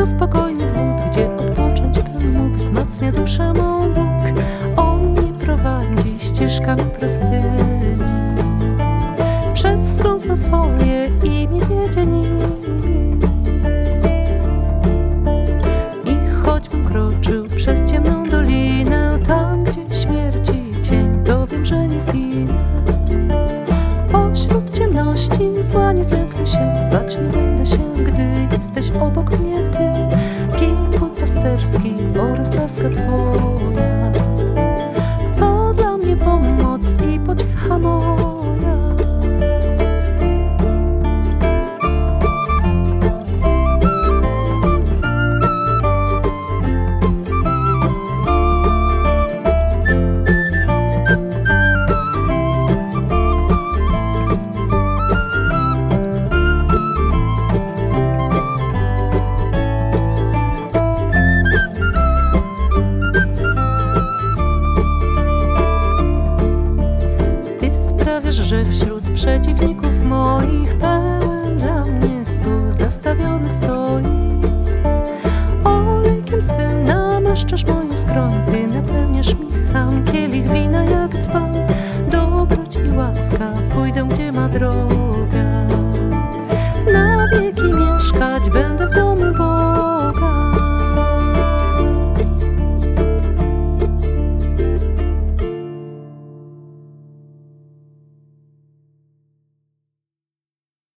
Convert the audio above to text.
do spokojnych wód, gdzie odpocząć bym mógł, wzmacnia duszę mą Bóg. On mi prowadzi ścieżkami prostymi, przez wzgląd swoje i mi wiedzie. I choćbym kroczył przez ciemną dolinę, tam gdzie śmierci cień, to wiem, że nie zginę. Pośród ciemności zła nie zlęknę się, bać nie będę się, gdy that fall. Że wśród przeciwników moich pełen dla mnie stół zastawiony stoi. Olejkiem swym namaszczasz moją skroń, ty napełniasz mi sam kielich wina jak dzban. Dobroć i łaska pójdę, gdzie ma droga. Na wieki mieszkać będę w